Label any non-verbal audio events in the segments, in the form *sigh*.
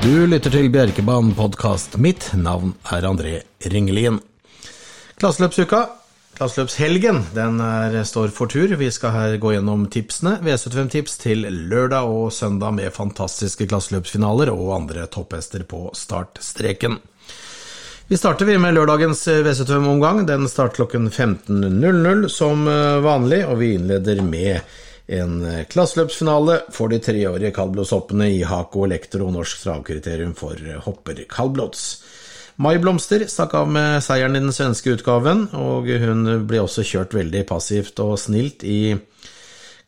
Du lytter til Bjerkebanen podkast. Mitt navn er André Ringelien. Klasseløpsuka, klasseløpshelgen, den er, står for tur. Vi skal her gå gjennom tipsene. V75-tips til lørdag og søndag med fantastiske klasseløpsfinaler og andre topphester på startstreken. Vi starter vi med lørdagens V75-omgang. Den starter klokken 15.00 som vanlig, og vi innleder med en klasseløpsfinale for de treårige kaldblodshoppene i Hako Elektro norsk travkriterium for hopper-kaldblods. Mai Blomster stakk av med seieren i den svenske utgaven, og hun ble også kjørt veldig passivt og snilt i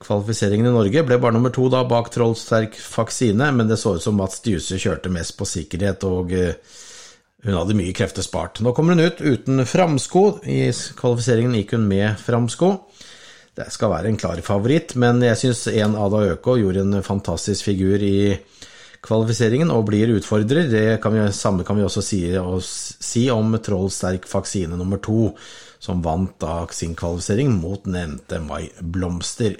kvalifiseringen i Norge. Ble bare nummer to da bak Trollsterk Faksine, men det så ut som Mats Djuse kjørte mest på sikkerhet, og hun hadde mye krefter spart. Nå kommer hun ut uten framsko. I kvalifiseringen gikk hun med framsko. Det skal være en klar favoritt, men jeg syns en Ada Øko gjorde en fantastisk figur i kvalifiseringen og blir utfordrer. Det kan vi, samme kan vi også si, si om Troll Sterk Faksine nummer to, som vant da sin kvalifisering mot nevnte Mai Blomster.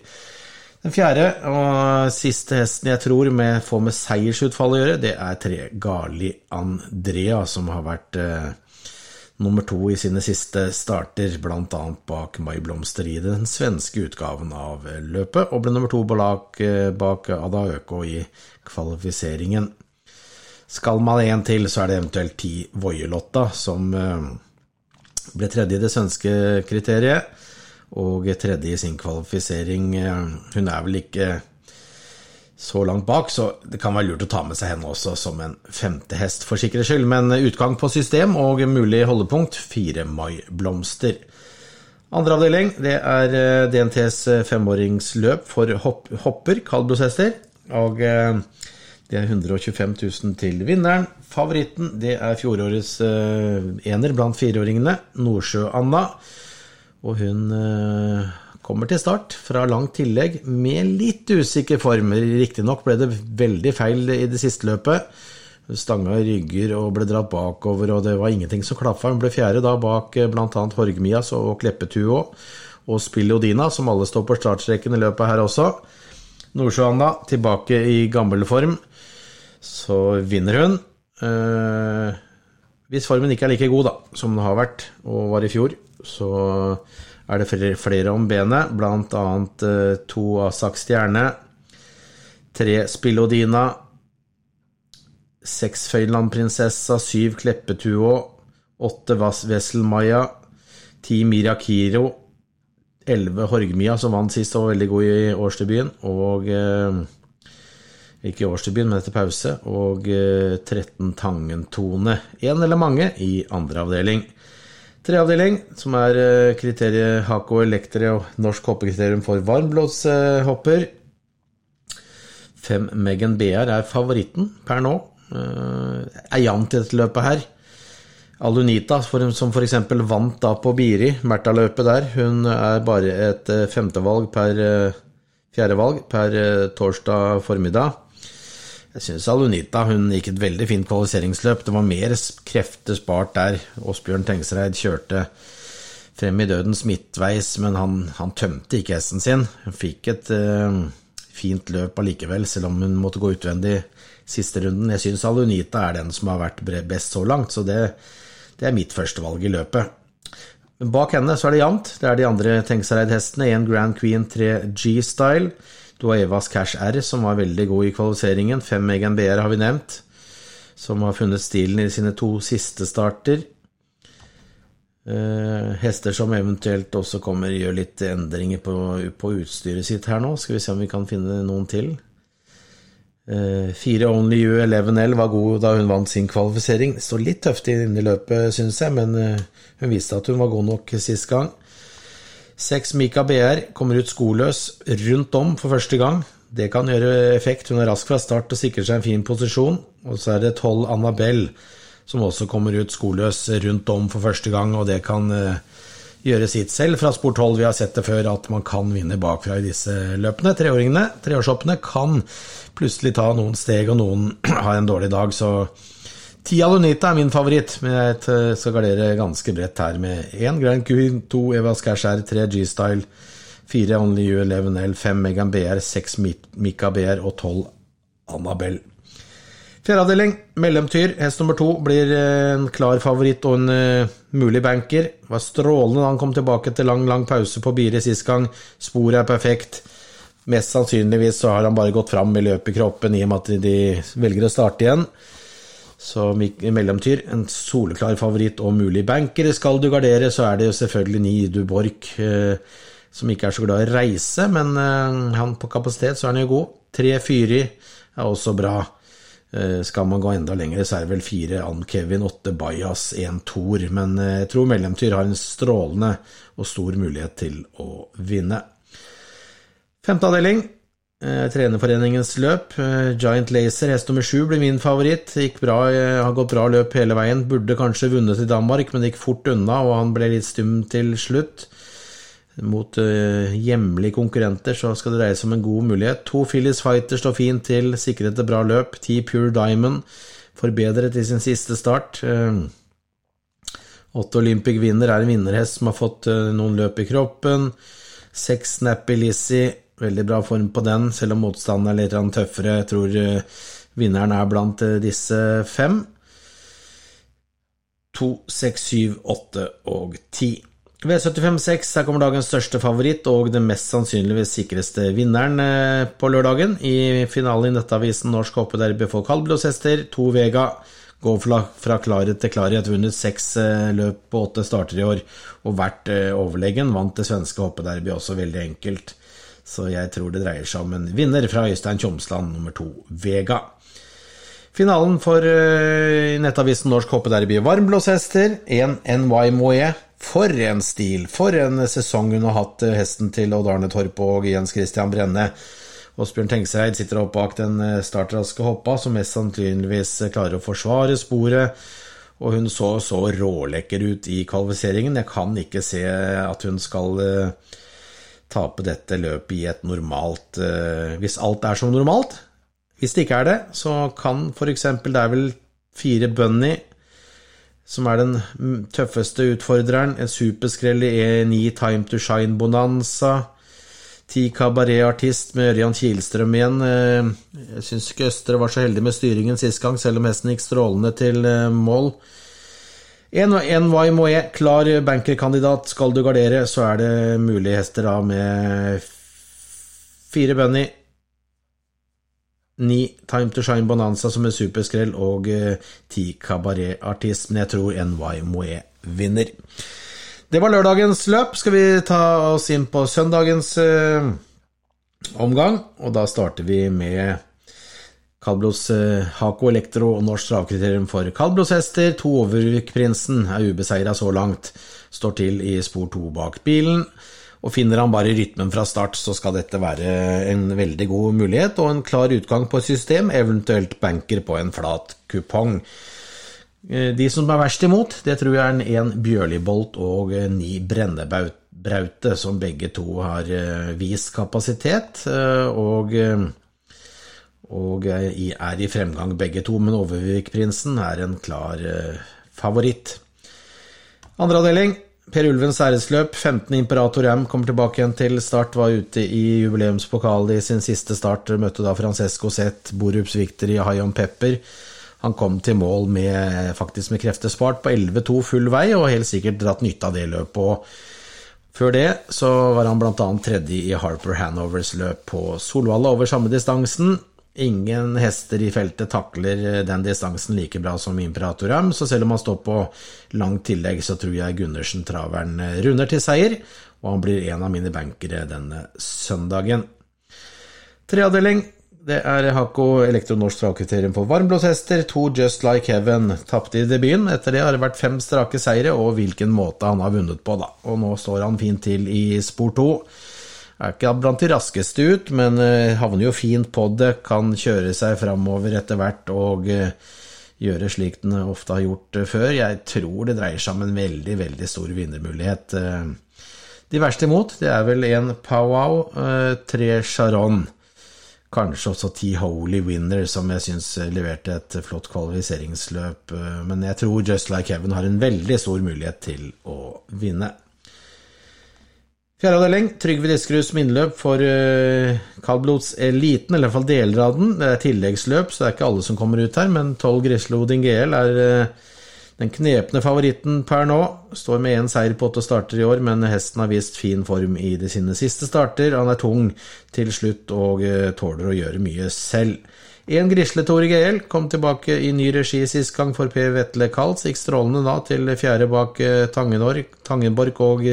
Den fjerde og siste hesten jeg tror med, får med seiersutfall å gjøre, det er tre Gali Andrea, som har vært eh, nummer to i sine siste starter, bl.a. bak Mai Blomster i den svenske utgaven av løpet, og ble nummer to bak, bak Ada Øko i kvalifiseringen. Skal man en til, så er det eventuelt ti Voiolotta, som ble tredje i det svenske kriteriet, og tredje i sin kvalifisering. Hun er vel ikke så langt bak, så det kan være lurt å ta med seg henne også som en femte hest for sikkerhets skyld. Men utgang på system og mulig holdepunkt fire Mai Blomster. Andre avdeling det er DNTs femåringsløp for hopp, hopper, kaldblodshester. Og det er 125 000 til vinneren. Favoritten det er fjorårets ener blant fireåringene, Nordsjø-Anna. Og hun kommer til start fra langt tillegg med litt usikker form. Riktignok ble det veldig feil i det siste løpet. Stanga rygger og ble dratt bakover, og det var ingenting som klaffa. Hun ble fjerde da bak bl.a. Horgmias og Kleppetuo og Spillodina, som alle står på startstreken i løpet her også. Nordsjøanna tilbake i gammel form, så vinner hun. Eh, hvis formen ikke er like god da, som den har vært og var i fjor, så er det flere om benet, blant annet to Asak Stjerne, tre Spillodina, seks Føylandprinsessa, syv Kleppetuo, åtte Vesselmaja, ti Mirakiro, elleve Horgmia, som vant sist og var veldig god i årsdebuten, og ikke i årsdebuten, men etter pause, og 13 Tangentone. Én eller mange i andre avdeling. Treavdeling, som er kriteriet Hako Elektre og norsk hoppekriterium for varmblåshopper. Fem Megan BR er favoritten per nå. Er jevnt i dette løpet her. Alunita, som f.eks. vant da på Biri, Märtha-løpet der, hun er bare et femtevalg per fjerdevalg per torsdag formiddag. Jeg syns Alunita hun gikk et veldig fint kvalifiseringsløp. Det var mer krefter spart der. Åsbjørn Tengsreid kjørte frem i dødens midtveis, men han, han tømte ikke hesten sin. Hun fikk et uh, fint løp allikevel, selv om hun måtte gå utvendig siste runden. Jeg syns Alunita er den som har vært best så langt, så det, det er mitt førstevalg i løpet. Bak henne så er det jevnt. Det er de andre Tengsreid-hestene. En Grand Queen 3 G-style. Du har Evas Cash R, som var veldig god i kvalifiseringen. Fem Megan BR har vi nevnt, som har funnet stilen i sine to siste starter. Uh, hester som eventuelt også kommer gjør litt endringer på, på, utstyret sitt her nå. Skal vi se om vi kan finne noen til. Uh, fire Only You 11L var god da hun vant sin kvalifisering. Står litt tøft inn i løpet, syns jeg, men uh, hun viste at hun var god nok sist gang. Seks Mika BR kommer ut skoløs rundt om for første gang. Det kan gjøre effekt. Hun er rask fra start og sikrer seg en fin posisjon. Og så er det tolv Annabelle som også kommer ut skoløs rundt om for første gang, og det kan gjøre sitt selv. Fra spor 12 vi har sett det før at man kan vinne bakfra i disse løpene. Treåringene, treårshoppene, kan plutselig ta noen steg, og noen *clears throat* har en dårlig dag, så Tia Lunita er min favoritt, men jeg skal gardere ganske bredt her med 1 Grand Queen, 2 Eva Skash R, 3 G-Style, 4 Only U 11L, 5 Megan BR, 6 Mika BR og 12 Annabelle. Fjerde avdeling, mellomtyr. Hest nummer to blir en klar favoritt og en uh, mulig banker. Var strålende da han kom tilbake etter lang, lang pause på Biri sist gang. Sporet er perfekt. Mest sannsynligvis så har han bare gått fram i løpet i kroppen i og med at de velger å starte igjen. Så mellomtyr, en soleklar favoritt og mulig banker. Skal du gardere, så er det jo selvfølgelig Ni Du Borch, uh, som ikke er så glad i reise, men uh, han på kapasitet så er han jo god. Tre Fyri er også bra. Eh, skal man gå enda lenger, så er det vel fire Ann Kevin, åtte Bajas, én Thor. Men eh, jeg tror Mellomtyr har en strålende og stor mulighet til å vinne. Femte avdeling. Eh, trenerforeningens løp. Giant Laser, hest nummer sju, blir min favoritt. Bra, har gått bra løp hele veien. Burde kanskje vunnet i Danmark, men gikk fort unna, og han ble litt stum til slutt. Mot uh, hjemlige konkurrenter så skal det dreie seg om en god mulighet. To Phillies Fighter står fint til, sikret et bra løp. Ti Pure Diamond forbedret i sin siste start. Åtte Olympic Winner er en vinnerhest som har fått noen løp i kroppen. Seks Snappy Lizzie, veldig bra form på den, selv om motstanden er litt tøffere. Jeg tror vinneren er blant disse fem. To, seks, syv, åtte og ti. V75-6, her kommer dagens største favoritt og den mest sannsynligvis sikreste vinneren eh, på lørdagen. I finalen i Nettavisen Norsk Hoppederby for kaldblodshester. To Vega går fra klarhet til klarhet, vunnet seks eh, løp på åtte starter i år og vært eh, overlegen. Vant det svenske hoppederby også veldig enkelt. Så jeg tror det dreier seg om en vinner fra Øystein Tjomsland, nummer to Vega. Finalen for Nettavisen Norsk Hoppederby varmblåshester. En NY Moe for en stil! For en sesong hun har hatt, eh, hesten til Odd Arne Torp og Jens Christian Brenne. Åsbjørn Tengseid sitter opp bak den eh, startraske hoppa, som mest sannsynligvis eh, klarer å forsvare sporet. Og hun så så rålekker ut i kvalifiseringen. Jeg kan ikke se at hun skal uh, tape dette løpet i et normalt uh, Hvis alt er som normalt. Hvis det ikke er det, så kan f.eks. Det er vel fire Bunny som er den tøffeste utfordreren. En superskrell i E9 Time to Shine Bonanza. Ti kabaretartist med Ørjan Kielstrøm igjen. Eh, jeg syns ikke Østre var så heldig med styringen sist gang, selv om hesten gikk strålende til eh, mål. En NY Moe, klar bankerkandidat. Skal du gardere, så er det mulige hester da med fire Bunny, Ni Time to Shine Bonanza som en superskrell og eh, ti kabaretartist, men jeg tror NY Moe vinner. Det var lørdagens løp. Skal vi ta oss inn på søndagens eh, omgang, og da starter vi med Kaldblods eh, Hako Elektro og norsk travkriterium for Kalblos-hester. To Overvik-prinsen er ubeseira så langt, står til i spor to bak bilen. Og finner han bare rytmen fra start, så skal dette være en veldig god mulighet og en klar utgang på et system, eventuelt banker på en flat kupong. Eh, de som er verst imot, det tror jeg er en Bjørlibolt og ni Brennebraute, som begge to har eh, vist kapasitet, og, og er i fremgang begge to, men Overvik-prinsen er en klar favoritt. Andre avdeling Per Ulvens æresløp, 15. Imperator M, kommer tilbake igjen til start. Var ute i jubileumspokal i sin siste start. Møtte da Francesco Zet, Borups i High on Pepper. Han kom til mål med, faktisk med krefter spart på 11-2 full vei, og helt sikkert dratt nytte av det løpet. Og før det så var han bl.a. tredje i Harper Hanovers løp på Solvalla over samme distansen. Ingen hester i feltet takler den distansen like bra som Imperator så selv om han står på langt tillegg, så tror jeg Gundersen traveren runder til seier, og han blir en av mine bankere denne søndagen. Treavdeling. Det er Hako Elektronorsk travkriterium for varmblåshester. To Just Like Heaven tapte i debuten. Etter det har det vært fem strake seire, og hvilken måte han har vunnet på, da. Og nå står han fint til i spor to. Er ikke blant de raskeste ut, men eh, havner jo fint på det. Kan kjøre seg framover etter hvert og eh, gjøre slik den ofte har gjort eh, før. Jeg tror det dreier seg om en veldig, veldig stor vinnermulighet. De verste imot, det er vel en Powwow, tre Charon. Kanskje også ti Holy Winner, som jeg syns leverte et flott kvalifiseringsløp. Men jeg tror Just Like Heaven har en veldig stor mulighet til å vinne. Fjerde avdeling, Trygve Diskerud innløp for uh, kaldblodseliten, eller i hvert fall deler av den. Det er tilleggsløp, så det er ikke alle som kommer ut her, men 12 Grisloding GL er uh, den knepne favoritten per nå. Står med én seier på åtte starter i år, men hesten har vist fin form i de sine siste starter. Han er tung til slutt og uh, tåler å gjøre mye selv. En Grisle-Tore GL kom tilbake i ny regi sist gang for Per Vetle Kals. Gikk strålende da til fjerde bak Tangenborg og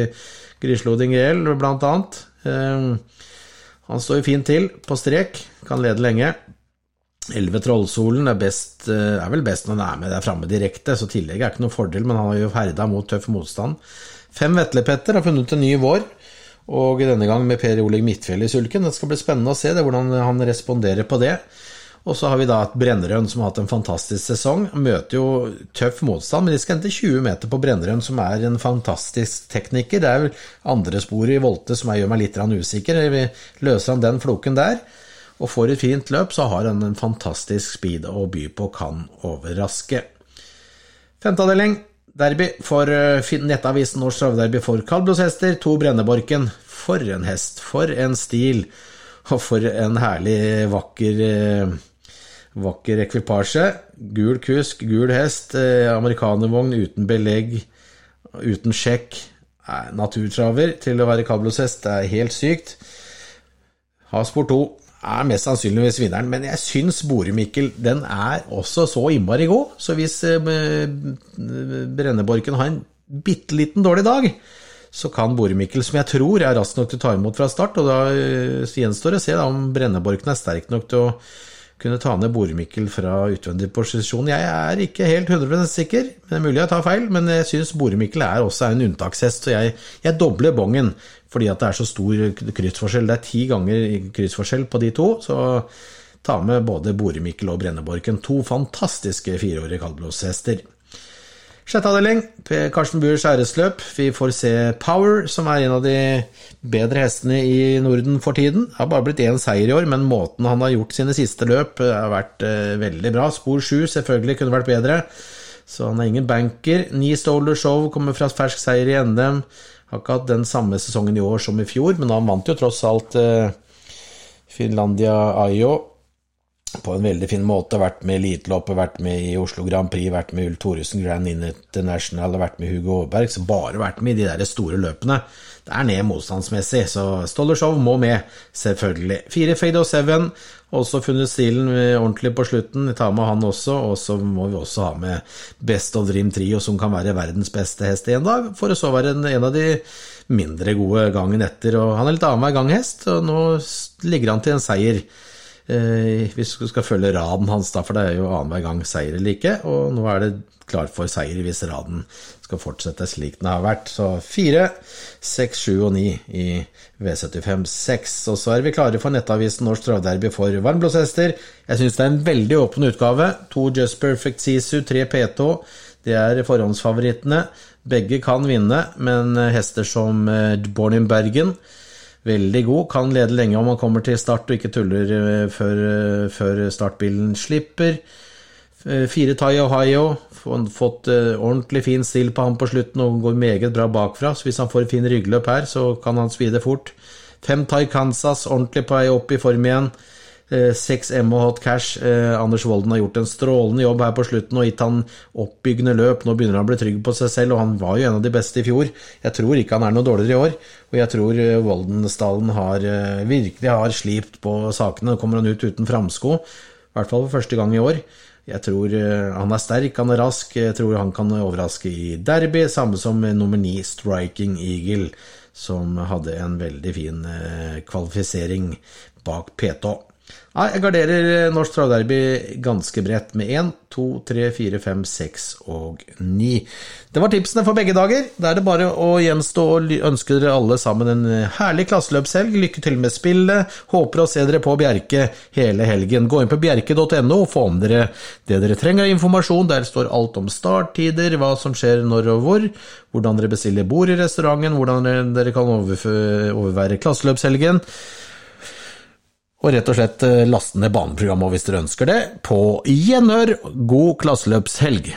Grisloding GL, blant annet. Ehm, han står jo fint til på strek, kan lede lenge. Elleve Trollsolen er, best, eh, er vel best når han er med der framme direkte, så tillegget er ikke noen fordel, men han har jo herda mot tøff motstand. Fem Vetlepetter har funnet en ny vår, og denne gang med Per Oleg Midtfjell i sulken. Det skal bli spennende å se det, hvordan han responderer på det. Og så har vi da et Brennerøn som har hatt en fantastisk sesong. Møter jo tøff motstand, men de skal hente 20 meter på Brennerøn, som er en fantastisk tekniker. Det er vel andre sporet i Volte som gjør meg litt usikker. Vi løser han den floken der og får et fint løp, så har han en fantastisk speed å by på, kan overraske. Femteavdeling, derby for eh, nettavisen Norsk Travderby for kaldblodshester. To Brenneborken. For en hest, for en stil, og for en herlig, vakker eh, Vakker ekvipasje. Gul kusk, gul hest, eh, amerikanervogn uten belegg, uten sjekk. Naturtraver til å være kablosest, det er helt sykt. Haspor 2 er mest sannsynligvis vinneren, men jeg syns Boremikkel den er også så innmari god. Så hvis eh, Brenneborken har en bitte liten dårlig dag, så kan Boremikkel, som jeg tror er rask nok til å ta imot fra start, og da eh, gjenstår det å se om Brenneborken er sterk nok til å kunne ta ned Boremikkel fra utvendig posisjon. Jeg er ikke helt 100 sikker, men det er mulig jeg tar feil, men jeg syns Boremikkel er også en unntakshest, så jeg, jeg dobler bongen fordi at det er så stor kryssforskjell. Det er ti ganger kryssforskjell på de to, så ta med både Boremikkel og Brenneborken. To fantastiske fireårige kaldblodshester. Sjette avdeling, Karsten Buers æresløp. Vi får se Power, som er en av de bedre hestene i Norden for tiden. Det har bare blitt én seier i år, men måten han har gjort sine siste løp, eh, har vært eh, veldig bra. Spor 7 selvfølgelig kunne vært bedre, så han er ingen banker. Ni Stoler Show kommer fra fersk seier i NM. Har ikke hatt den samme sesongen i år som i fjor, men han vant jo tross alt eh, Finlandia Ayo på en veldig fin måte. Vært med i Eliteloppet, vært med i Oslo Grand Prix, vært med Ulf Thoresen Grand International, vært med Hugo Aaberg. Så bare vært med i de der store løpene. Det er ned motstandsmessig, så Stollershow må med, selvfølgelig. Fire Fade og Seven, også funnet stilen ordentlig på slutten. Vi tar med han også, og så må vi også ha med Best of Dream Trio, som kan være verdens beste hest en dag, for å så være en, av de mindre gode gangen etter. Og han er litt annenhver ganghest, og nå ligger han til en seier. Eh, hvis du skal følge raden hans, da, for det er jo annenhver gang seier eller ikke. Og nå er det klar for seier hvis raden skal fortsette slik den har vært. Så fire, seks, sju og ni i V75-6. Og så er vi klare for nettavisen Norsk Travderby for varmblåshester. Jeg syns det er en veldig åpen utgave. To Just Perfect Sisu, tre P2. Det er forhåndsfavorittene. Begge kan vinne, men hester som eh, Born in Bergen veldig god. Kan lede lenge om han kommer til start og ikke tuller eh, før, eh, før startbilen slipper. Eh, fire Tai Ohio, fått ordentlig fin stil på ham på slutten og går meget bra bakfra. Så hvis han får fin ryggløp her, så kan han speede fort. Fem Tai Kansas, ordentlig på vei opp i form igjen. Eh, seks M og Hot Cash. Eh, Anders Wolden har gjort en strålende jobb her på slutten og gitt han oppbyggende løp. Nå begynner han å bli trygg på seg selv, og han var jo en av de beste i fjor. Jeg tror ikke han er noe dårligere i år, og jeg tror Volden-stallen har, virkelig har slipt på sakene. Nå kommer han ut uten framsko, i hvert fall for første gang i år. Jeg tror han er sterk, han er rask, jeg tror han kan overraske i derby. Samme som nummer ni, Striking Eagle, som hadde en veldig fin kvalifisering bak P2. Nei, jeg garderer eh, Norsk Travderby ganske bredt med 1, 2, 3, 4, 5, 6 og 9. Det var tipsene for begge dager. Da er det bare å gjenstå og ønske dere alle sammen en eh, herlig klasseløpshelg. Lykke til med spillet. Håper å se dere på Bjerke hele helgen. Gå inn på bjerke.no og få om dere det dere trenger av informasjon. Der står alt om starttider, hva som skjer når og hvor, hvordan dere bestiller bord i restauranten, hvordan dere kan overvære klasseløpshelgen og rett og slett eh, laste ned baneprogrammet hvis dere ønsker det. På gjenhør, god klasseløpshelg!